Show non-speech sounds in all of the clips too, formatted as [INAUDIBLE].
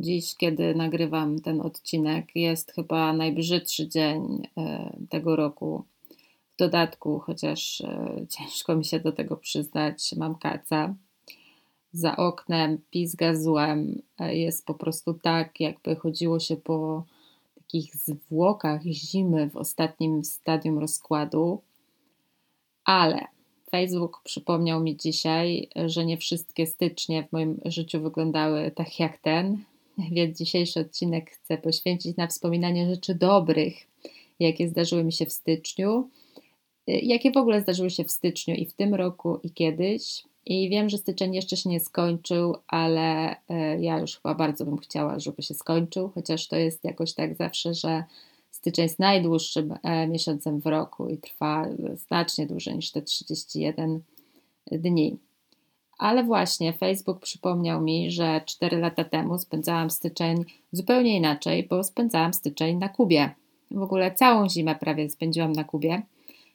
Dziś, kiedy nagrywam ten odcinek, jest chyba najbrzydszy dzień e, tego roku. W dodatku, chociaż e, [LAUGHS] ciężko mi się do tego przyznać, mam kaca. Za oknem pizga złem. E, jest po prostu tak, jakby chodziło się po takich zwłokach zimy w ostatnim stadium rozkładu. Ale Facebook przypomniał mi dzisiaj, że nie wszystkie stycznie w moim życiu wyglądały tak jak ten, [LAUGHS] więc dzisiejszy odcinek chcę poświęcić na wspominanie rzeczy dobrych, jakie zdarzyły mi się w styczniu, y, jakie w ogóle zdarzyły się w styczniu i w tym roku i kiedyś. I wiem, że styczeń jeszcze się nie skończył, ale y, ja już chyba bardzo bym chciała, żeby się skończył, chociaż to jest jakoś tak zawsze, że styczeń jest najdłuższym e, miesiącem w roku i trwa znacznie dłużej niż te 31 dni. Ale właśnie Facebook przypomniał mi, że 4 lata temu spędzałam styczeń zupełnie inaczej, bo spędzałam styczeń na Kubie. W ogóle całą zimę prawie spędziłam na Kubie,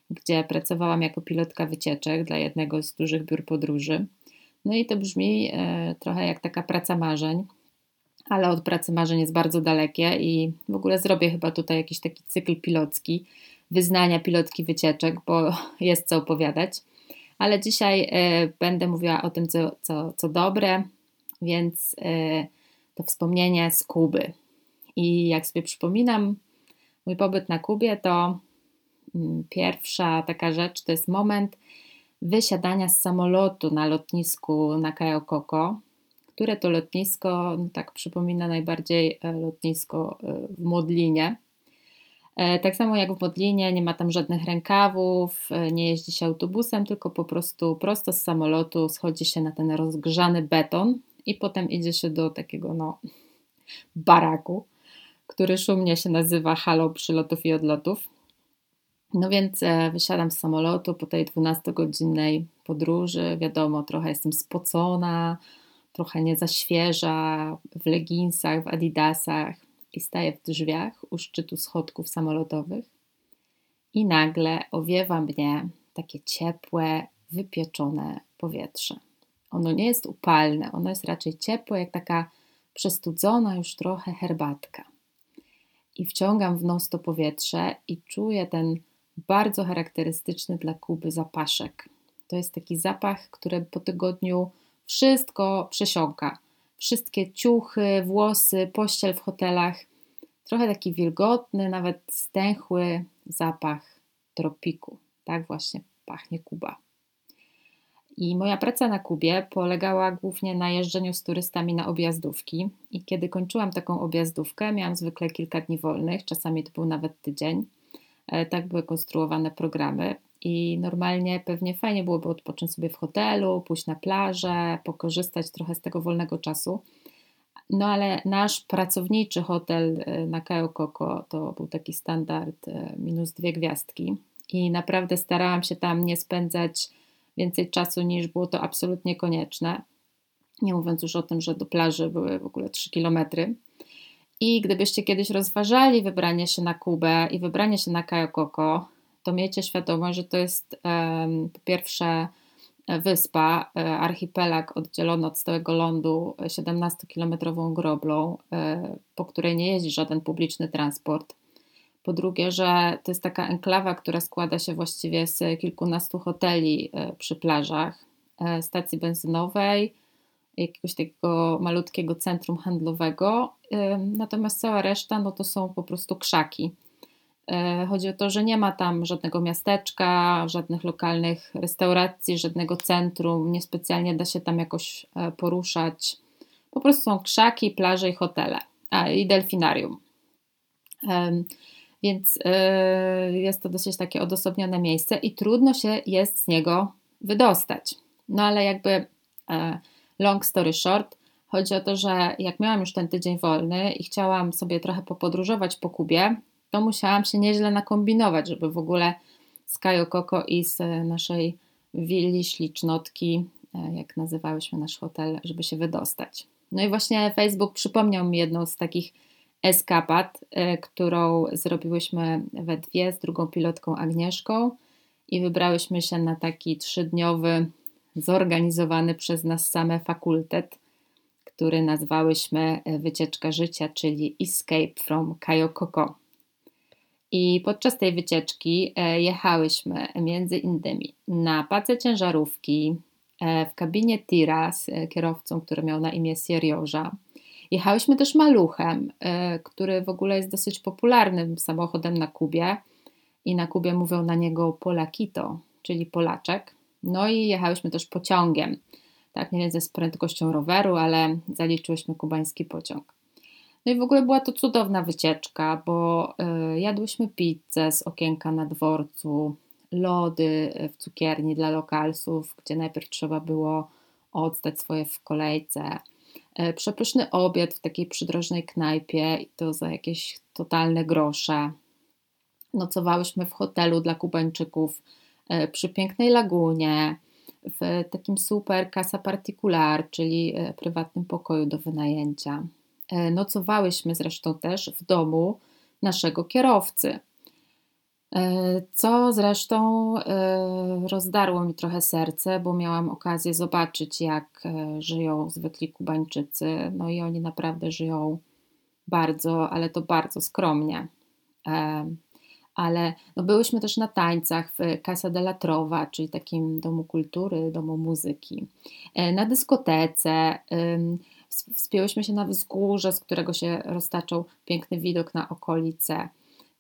gdzie pracowałam jako pilotka wycieczek dla jednego z dużych biur podróży. No i to brzmi e, trochę jak taka praca marzeń, ale od pracy marzeń jest bardzo dalekie i w ogóle zrobię chyba tutaj jakiś taki cykl pilocki, wyznania pilotki wycieczek, bo [LAUGHS] jest co opowiadać ale dzisiaj y, będę mówiła o tym, co, co, co dobre, więc y, to wspomnienie z Kuby. I jak sobie przypominam mój pobyt na Kubie, to y, pierwsza taka rzecz to jest moment wysiadania z samolotu na lotnisku na Cayo Coco, które to lotnisko no tak przypomina najbardziej e, lotnisko e, w Modlinie. E, tak samo jak w Modlinie, nie ma tam żadnych rękawów, e, nie jeździ się autobusem, tylko po prostu prosto z samolotu schodzi się na ten rozgrzany beton i potem idzie się do takiego no, baraku, który szumnie się nazywa halą przylotów i odlotów. No więc e, wysiadam z samolotu po tej 12-godzinnej podróży. Wiadomo, trochę jestem spocona, trochę nie za świeża, w leginsach, w adidasach i staję w drzwiach u szczytu schodków samolotowych i nagle owiewa mnie takie ciepłe, wypieczone powietrze. Ono nie jest upalne, ono jest raczej ciepłe, jak taka przestudzona już trochę herbatka. I wciągam w nos to powietrze i czuję ten bardzo charakterystyczny dla Kuby zapaszek. To jest taki zapach, który po tygodniu wszystko przesiąka wszystkie ciuchy, włosy, pościel w hotelach. Trochę taki wilgotny, nawet stęchły zapach tropiku. Tak właśnie pachnie Kuba. I moja praca na Kubie polegała głównie na jeżdżeniu z turystami na objazdówki. I kiedy kończyłam taką objazdówkę, miałam zwykle kilka dni wolnych, czasami to był nawet tydzień. E, tak były konstruowane programy. I normalnie pewnie fajnie byłoby odpocząć sobie w hotelu, pójść na plażę, pokorzystać trochę z tego wolnego czasu. No ale nasz pracowniczy hotel e, na Cayo Coco to był taki standard e, minus dwie gwiazdki. I naprawdę starałam się tam nie spędzać więcej czasu niż było to absolutnie konieczne. Nie mówiąc już o tym, że do plaży były w ogóle 3 kilometry. I gdybyście kiedyś rozważali wybranie się na Kubę i wybranie się na Cayo Coco, to miejcie świadomość, że to jest po pierwsze e, wyspa, e, archipelag oddzielony od stałego lądu 17-kilometrową groblą, e, po której nie jeździ żaden publiczny transport. Po drugie, że to jest taka enklawa, która składa się właściwie z kilkunastu hoteli przy plażach, stacji benzynowej, jakiegoś takiego malutkiego centrum handlowego, natomiast cała reszta no to są po prostu krzaki. E, chodzi o to, że nie ma tam żadnego miasteczka, żadnych lokalnych restauracji, żadnego centrum, niespecjalnie da się tam jakoś e, poruszać. Po prostu są krzaki, plaże i hotele, a i delfinarium. Więc e, jest to dosyć takie odosobnione miejsce i trudno się jest z niego wydostać. No ale jakby long story short, chodzi o to, że jak miałam już ten tydzień wolny i chciałam sobie trochę popodróżować po Kubie, to musiałam się nieźle nakombinować, żeby w ogóle z Kajo Koko i z e, naszej willi ślicznotki, e, jak nazywałyśmy nasz hotel, żeby się wydostać. No i właśnie Facebook przypomniał mi jedną z takich eskapad, e, którą zrobiłyśmy we dwie z drugą pilotką Agnieszką i wybrałyśmy się na taki trzydniowy, zorganizowany przez nas same fakultet, który nazwałyśmy Wycieczka Życia, czyli Escape from Kayokoko. I podczas tej wycieczki jechałyśmy między innymi na pace ciężarówki, w kabinie tira z kierowcą, który miał na imię Serioża. Jechałyśmy też maluchem, który w ogóle jest dosyć popularnym samochodem na Kubie i na Kubie mówią na niego Polakito, czyli Polaczek. No i jechałyśmy też pociągiem, tak mniej więcej z prędkością roweru, ale zaliczyłyśmy kubański pociąg. No i w ogóle była to cudowna wycieczka, bo y, jadłyśmy pizzę z okienka na dworcu, lody w cukierni dla lokalsów, gdzie najpierw trzeba było oddać swoje w kolejce. Y, przepyszny obiad w takiej przydrożnej knajpie i to za jakieś totalne grosze. Nocowałyśmy w hotelu dla Kubańczyków e, przy pięknej lagunie, w takim super casa particular, czyli e, prywatnym pokoju do wynajęcia. E, nocowałyśmy zresztą też w domu naszego kierowcy. Co zresztą rozdarło mi trochę serce, bo miałam okazję zobaczyć, jak żyją zwykli Kubańczycy. No i oni naprawdę żyją bardzo, ale to bardzo skromnie ale no byłyśmy też na tańcach w Casa della Trova, czyli takim domu kultury, domu muzyki, e, na dyskotece. Wspięłyśmy się na wzgórze, z którego się roztaczał piękny widok na okolice.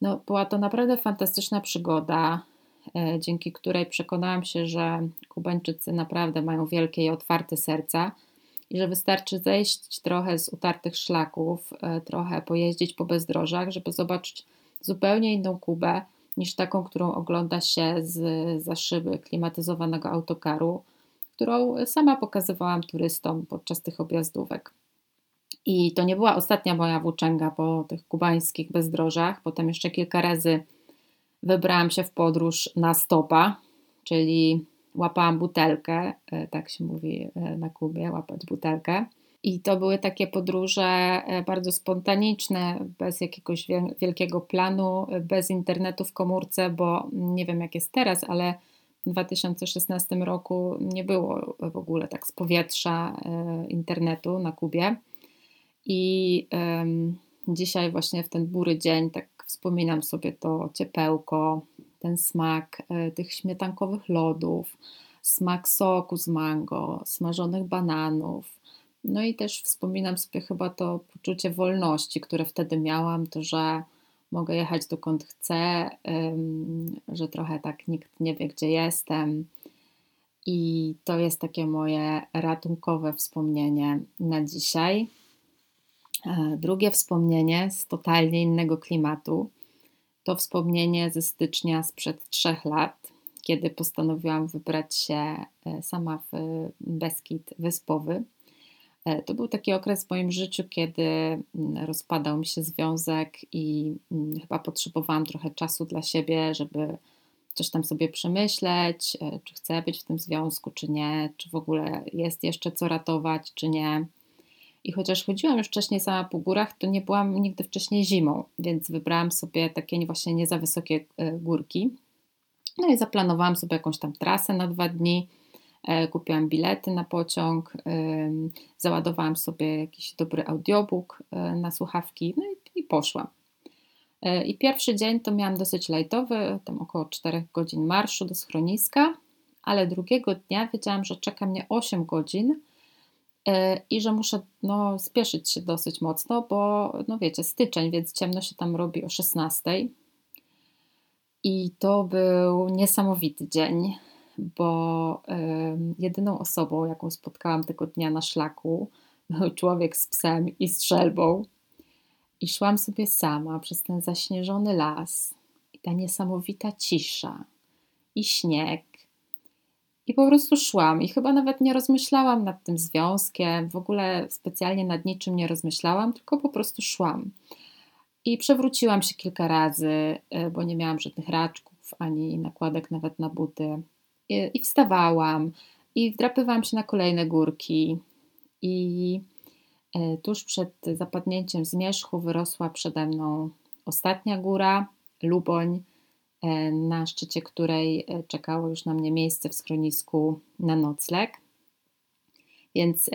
No, była to naprawdę fantastyczna przygoda, e, dzięki której przekonałam się, że Kubańczycy naprawdę mają wielkie i otwarte serca i że wystarczy zejść trochę z utartych szlaków, e, trochę pojeździć po bezdrożach, żeby zobaczyć zupełnie inną Kubę niż taką, którą ogląda się z, za szyby klimatyzowanego autokaru, którą sama pokazywałam turystom podczas tych objazdówek. I to nie była ostatnia moja włóczęga po tych kubańskich bezdrożach. Potem jeszcze kilka razy wybrałam się w podróż na stopa, czyli łapałam butelkę, e, tak się mówi e, na Kubie, łapać butelkę. I to były takie podróże e, bardzo spontaniczne, bez jakiegoś wielkiego planu, bez internetu w komórce, bo nie wiem jak jest teraz, ale w 2016 roku nie było w ogóle tak z powietrza e, internetu na Kubie. I dzisiaj, właśnie w ten bury dzień, tak wspominam sobie to ciepełko, ten smak e, tych śmietankowych lodów, smak soku z mango, smażonych bananów no i też wspominam sobie chyba to poczucie wolności, które wtedy miałam, to że mogę jechać dokąd chcę, że trochę tak nikt nie wie, gdzie jestem. I to jest takie moje ratunkowe wspomnienie na dzisiaj. E, drugie wspomnienie z totalnie innego klimatu to wspomnienie ze stycznia sprzed trzech lat, kiedy postanowiłam wybrać się e, sama w Beskid Wyspowy to był taki okres w moim życiu, kiedy mm, rozpadał mi się związek i mm, chyba potrzebowałam trochę czasu dla siebie, żeby coś tam sobie przemyśleć, e, czy chcę być w tym związku, czy nie, czy w ogóle jest jeszcze co ratować, czy nie. I chociaż chodziłam już wcześniej sama po górach, to nie byłam nigdy wcześniej zimą, więc wybrałam sobie takie właśnie nie za wysokie e, górki. No i zaplanowałam sobie jakąś tam trasę na dwa dni E, kupiłam bilety na pociąg, załadowałam sobie jakiś dobry audiobook e, na słuchawki no i, i poszłam. E, I pierwszy dzień to miałam dosyć lajtowy, tam około 4 godzin marszu do schroniska, ale drugiego dnia wiedziałam, że czeka mnie 8 godzin i że muszę no, spieszyć się dosyć mocno, bo no wiecie, styczeń, więc ciemno się tam robi o 16. I to był niesamowity dzień bo jedyną osobą, jaką spotkałam tego dnia na szlaku, [LAUGHS] był człowiek z psem i strzelbą. I szłam sobie sama przez ten zaśnieżony las, i ta niesamowita cisza, i śnieg. I po prostu szłam, i chyba nawet nie rozmyślałam nad tym związkiem, w ogóle specjalnie nad niczym nie rozmyślałam, tylko po prostu szłam. I przewróciłam się kilka razy, e, bo nie miałam żadnych raczków ani nakładek nawet na buty i wstawałam, i wdrapywałam się na kolejne górki. I e, tuż przed zapadnięciem zmierzchu wyrosła przede mną ostatnia góra, Luboń, e, na szczycie której e, czekało już na mnie miejsce w schronisku na nocleg. Więc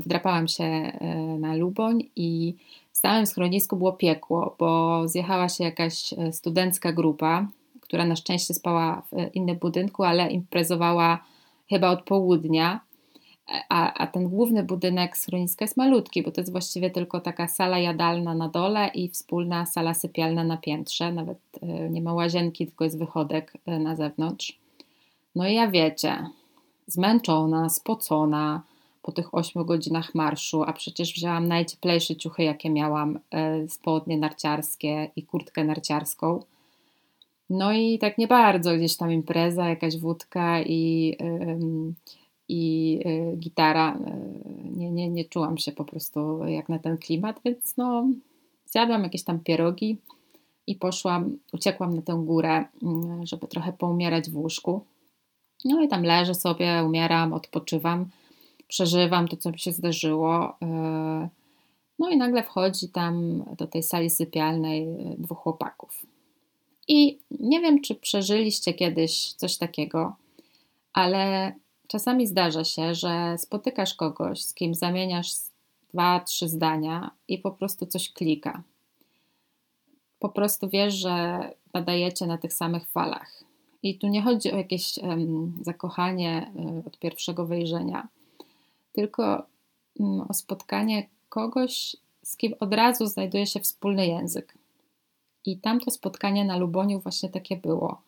wdrapałam się na Luboń i w samym schronisku było piekło, bo zjechała się jakaś studencka grupa, która na szczęście spała w innym budynku, ale imprezowała chyba od południa. A, a ten główny budynek schroniska jest malutki, bo to jest właściwie tylko taka sala jadalna na dole i wspólna sala sypialna na piętrze. Nawet nie ma łazienki, tylko jest wychodek na zewnątrz. No i ja wiecie, zmęczona, spocona, po tych 8 godzinach marszu, a przecież wzięłam najcieplejsze ciuchy, jakie miałam, e, spodnie narciarskie i kurtkę narciarską. No i tak nie bardzo gdzieś tam impreza, jakaś wódka i, i e, gitara. E, nie, nie, nie czułam się po prostu jak na ten klimat, więc no zjadłam jakieś tam pierogi i poszłam, uciekłam na tę górę, mm, żeby trochę poumierać w łóżku. No i tam leżę sobie, umieram, odpoczywam przeżywam to, co mi się zdarzyło. E, no i nagle wchodzi tam do tej sali sypialnej dwóch chłopaków. I nie wiem, czy przeżyliście kiedyś coś takiego, ale czasami zdarza się, że spotykasz kogoś, z kim zamieniasz dwa, trzy zdania i po prostu coś klika. Po prostu wiesz, że nadajecie na tych samych falach. I tu nie chodzi o jakieś um, zakochanie um, od pierwszego wejrzenia tylko mm, o spotkanie kogoś, z kim od razu znajduje się wspólny język. I tamto spotkanie na Luboniu właśnie takie było.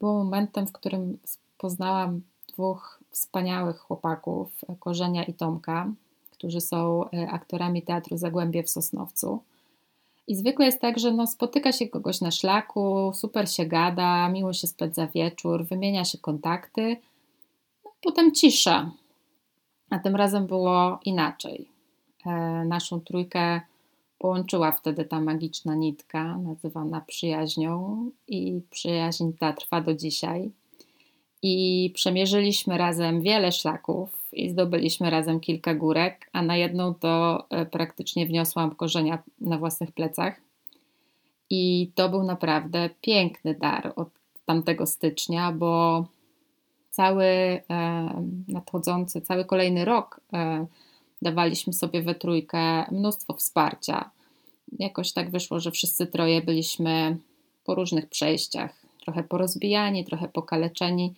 Było momentem, w którym poznałam dwóch wspaniałych chłopaków, Korzenia i Tomka, którzy są e, aktorami Teatru Zagłębie w Sosnowcu. I zwykle jest tak, że no, spotyka się kogoś na szlaku, super się gada, miło się spędza wieczór, wymienia się kontakty, no, potem cisza. A tym razem było inaczej. E, naszą trójkę połączyła wtedy ta magiczna nitka, nazywana przyjaźnią, i przyjaźń ta trwa do dzisiaj. I przemierzyliśmy razem wiele szlaków i zdobyliśmy razem kilka górek, a na jedną to e, praktycznie wniosłam korzenia na własnych plecach. I to był naprawdę piękny dar od tamtego stycznia, bo cały e, nadchodzący, cały kolejny rok e, dawaliśmy sobie we trójkę mnóstwo wsparcia. Jakoś tak wyszło, że wszyscy troje byliśmy po różnych przejściach, trochę porozbijani, trochę pokaleczeni.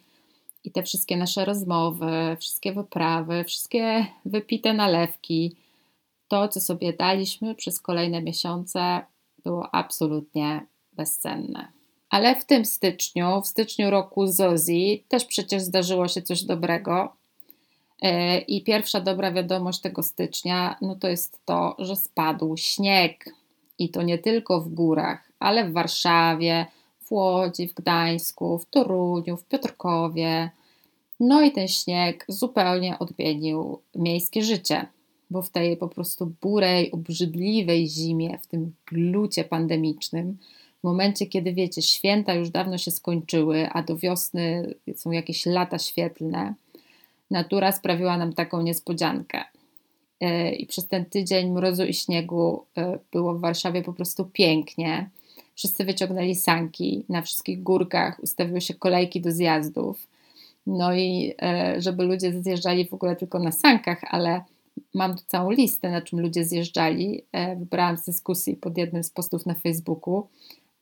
I te wszystkie nasze rozmowy, wszystkie wyprawy, wszystkie wypite nalewki, to, co sobie daliśmy przez kolejne miesiące, było absolutnie bezcenne. Ale w tym styczniu, w styczniu roku Zozi, też przecież zdarzyło się coś dobrego. E, I pierwsza dobra wiadomość tego stycznia, no to jest to, że spadł śnieg. I to nie tylko w górach, ale w Warszawie, w Łodzi, w Gdańsku, w Toruniu, w Piotrkowie. No i ten śnieg zupełnie odmienił miejskie życie, bo w tej po prostu burej, obrzydliwej zimie, w tym glucie pandemicznym, w momencie, kiedy wiecie, święta już dawno się skończyły, a do wiosny są jakieś lata świetlne, natura sprawiła nam taką niespodziankę. E, I przez ten tydzień mrozu i śniegu e, było w Warszawie po prostu pięknie. Wszyscy wyciągnęli sanki, na wszystkich górkach ustawiły się kolejki do zjazdów. No i e, żeby ludzie zjeżdżali w ogóle tylko na sankach, ale mam tu całą listę, na czym ludzie zjeżdżali. Wybrałam z dyskusji pod jednym z postów na Facebooku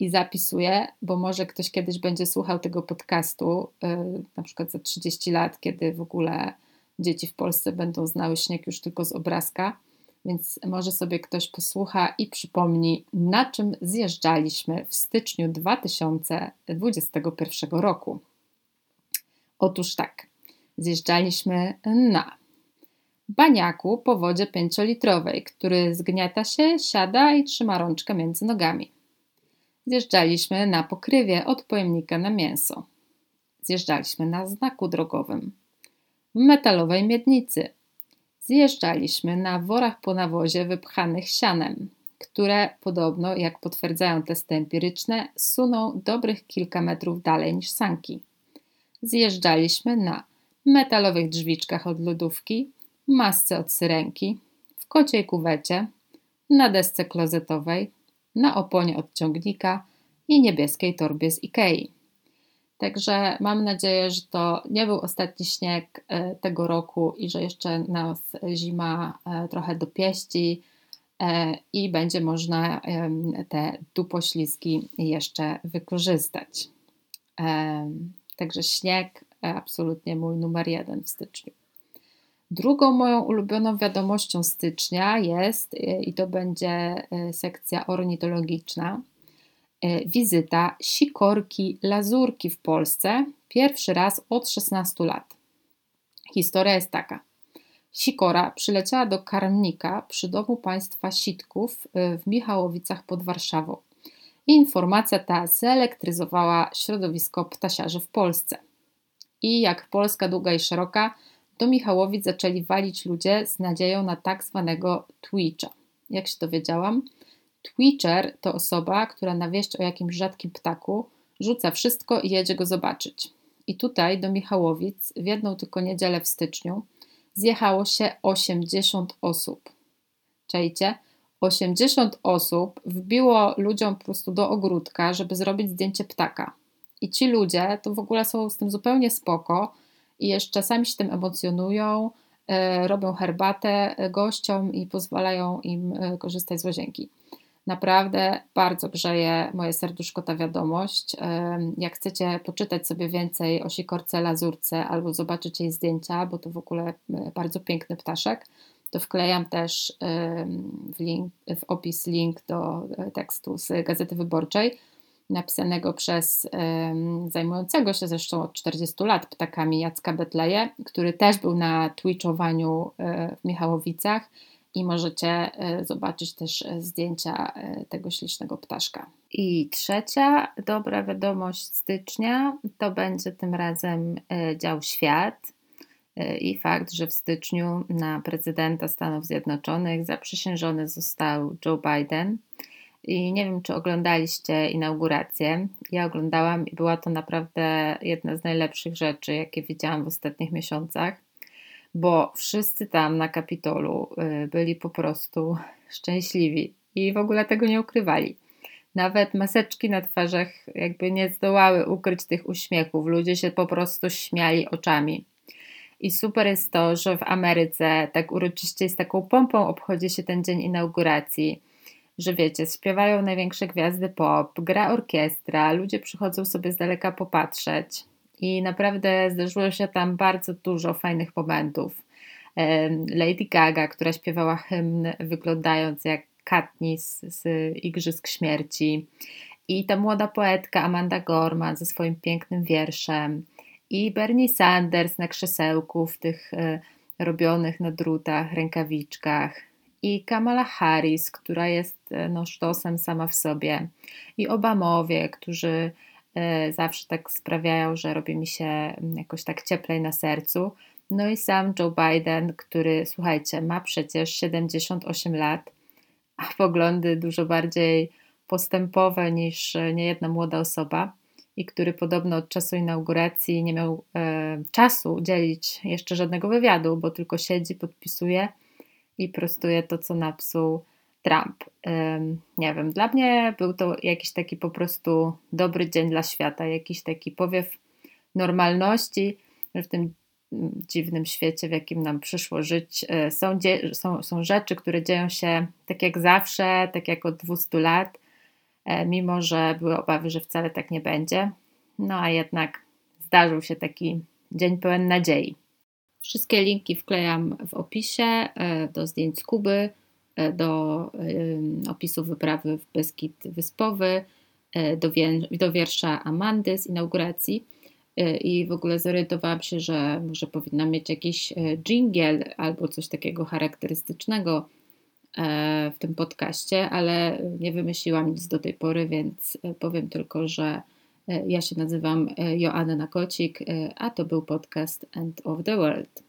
i zapisuję, bo może ktoś kiedyś będzie słuchał tego podcastu, yy, na przykład za 30 lat, kiedy w ogóle dzieci w Polsce będą znały śnieg już tylko z obrazka, więc może sobie ktoś posłucha i przypomni, na czym zjeżdżaliśmy w styczniu 2021 roku. Otóż tak, zjeżdżaliśmy na baniaku po wodzie 5-litrowej, który zgniata się, siada i trzyma rączkę między nogami. Zjeżdżaliśmy na pokrywie od pojemnika na mięso. Zjeżdżaliśmy na znaku drogowym. W metalowej miednicy. Zjeżdżaliśmy na worach po nawozie wypchanych sianem, które podobno, jak potwierdzają testy empiryczne, suną dobrych kilka metrów dalej niż sanki. Zjeżdżaliśmy na metalowych drzwiczkach od lodówki, masce od syrenki, w kociej kuwecie, na desce klozetowej, na oponie od ciągnika i niebieskiej torbie z Ikei. Także mam nadzieję, że to nie był ostatni śnieg e, tego roku i że jeszcze nas zima e, trochę dopieści e, i będzie można te dupoślizgi jeszcze wykorzystać. Także śnieg absolutnie mój numer jeden w styczniu. Drugą moją ulubioną wiadomością stycznia jest, i to będzie sekcja ornitologiczna, E, wizyta sikorki lazurki w Polsce pierwszy raz od 16 lat. Historia jest taka. Sikora przyleciała do karmnika przy domu państwa Sitków e, w Michałowicach pod Warszawą. Informacja ta zelektryzowała środowisko ptasiarzy w Polsce. I jak Polska długa i szeroka, do Michałowic zaczęli walić ludzie z nadzieją na tak zwanego Twitcha. Jak się dowiedziałam, Twitcher to osoba, która na wieść o jakimś rzadkim ptaku rzuca wszystko i jedzie go zobaczyć. I tutaj do Michałowic w jedną tylko niedzielę w styczniu zjechało się 80 osób. Czajcie? 80 osób wbiło ludziom po prostu do ogródka, żeby zrobić zdjęcie ptaka. I ci ludzie to w ogóle są z tym zupełnie spoko i jeszcze sami się tym emocjonują, e, robią herbatę gościom i pozwalają im e, korzystać z łazienki. Naprawdę bardzo grzeje moje serduszko ta wiadomość. Jak chcecie poczytać sobie więcej o sikorce lazurce albo zobaczyć jej zdjęcia, bo to w ogóle e, bardzo piękny ptaszek, to wklejam też w, link, w opis link do e, tekstu z Gazety Wyborczej, napisanego przez zajmującego się zresztą od 40 lat ptakami Jacka Betleje, który też był na twitchowaniu e, w Michałowicach i możecie e, zobaczyć też e, zdjęcia tego ślicznego ptaszka. I trzecia dobra wiadomość stycznia to będzie tym razem dział świat i fakt, że w styczniu na prezydenta Stanów Zjednoczonych zaprzysiężony został Joe Biden. I nie wiem, czy oglądaliście inaugurację. Ja oglądałam i była to naprawdę jedna z najlepszych rzeczy, jakie widziałam w ostatnich miesiącach bo wszyscy tam na Kapitolu y, byli po prostu szczęśliwi i w ogóle tego nie ukrywali. Nawet maseczki na twarzach jakby nie zdołały ukryć tych uśmiechów. Ludzie się po prostu śmiali oczami. I super jest to, że w Ameryce tak uroczyście z taką pompą obchodzi się ten dzień inauguracji. Że wiecie, śpiewają największe gwiazdy pop, gra orkiestra, ludzie przychodzą sobie z daleka popatrzeć. I naprawdę zdarzyło się tam bardzo dużo fajnych momentów. Lady Gaga, która śpiewała hymn wyglądając jak Katniss z Igrzysk Śmierci. I ta młoda poetka Amanda Gorman ze swoim pięknym wierszem. I Bernie Sanders na krzesełku w tych e, robionych na drutach rękawiczkach. I Kamala Harris, która jest e, no, sztosem sama w sobie. I Obamowie, którzy E, zawsze tak sprawiają, że robi mi się mm, jakoś tak cieplej na sercu. No i sam Joe Biden, który, słuchajcie, ma przecież 78 lat, a poglądy dużo bardziej postępowe niż niejedna młoda osoba i który podobno od czasu inauguracji nie miał e, czasu udzielić jeszcze żadnego wywiadu, bo tylko siedzi, podpisuje i prostuje to, co napsuł Trump. Nie wiem, dla mnie był to jakiś taki po prostu dobry dzień dla świata, jakiś taki powiew normalności w tym dziwnym świecie, w jakim nam przyszło żyć. E, są, są, są rzeczy, które dzieją się tak jak zawsze, tak jak od 200 lat, e, mimo że były obawy, że wcale tak nie będzie. No a jednak zdarzył się taki dzień pełen nadziei. Wszystkie linki wklejam w opisie e, do zdjęć z Kuby E, do opisu wyprawy w Beskid Wyspowy, e, do, wiersza Amandy z inauguracji. E, i w ogóle zorientowałam się, że może powinna mieć jakiś jingle albo coś takiego charakterystycznego w tym podcaście, ale nie wymyśliłam nic do tej pory, więc powiem tylko, że ja się nazywam Joanna Kocik, a to był podcast End of the World.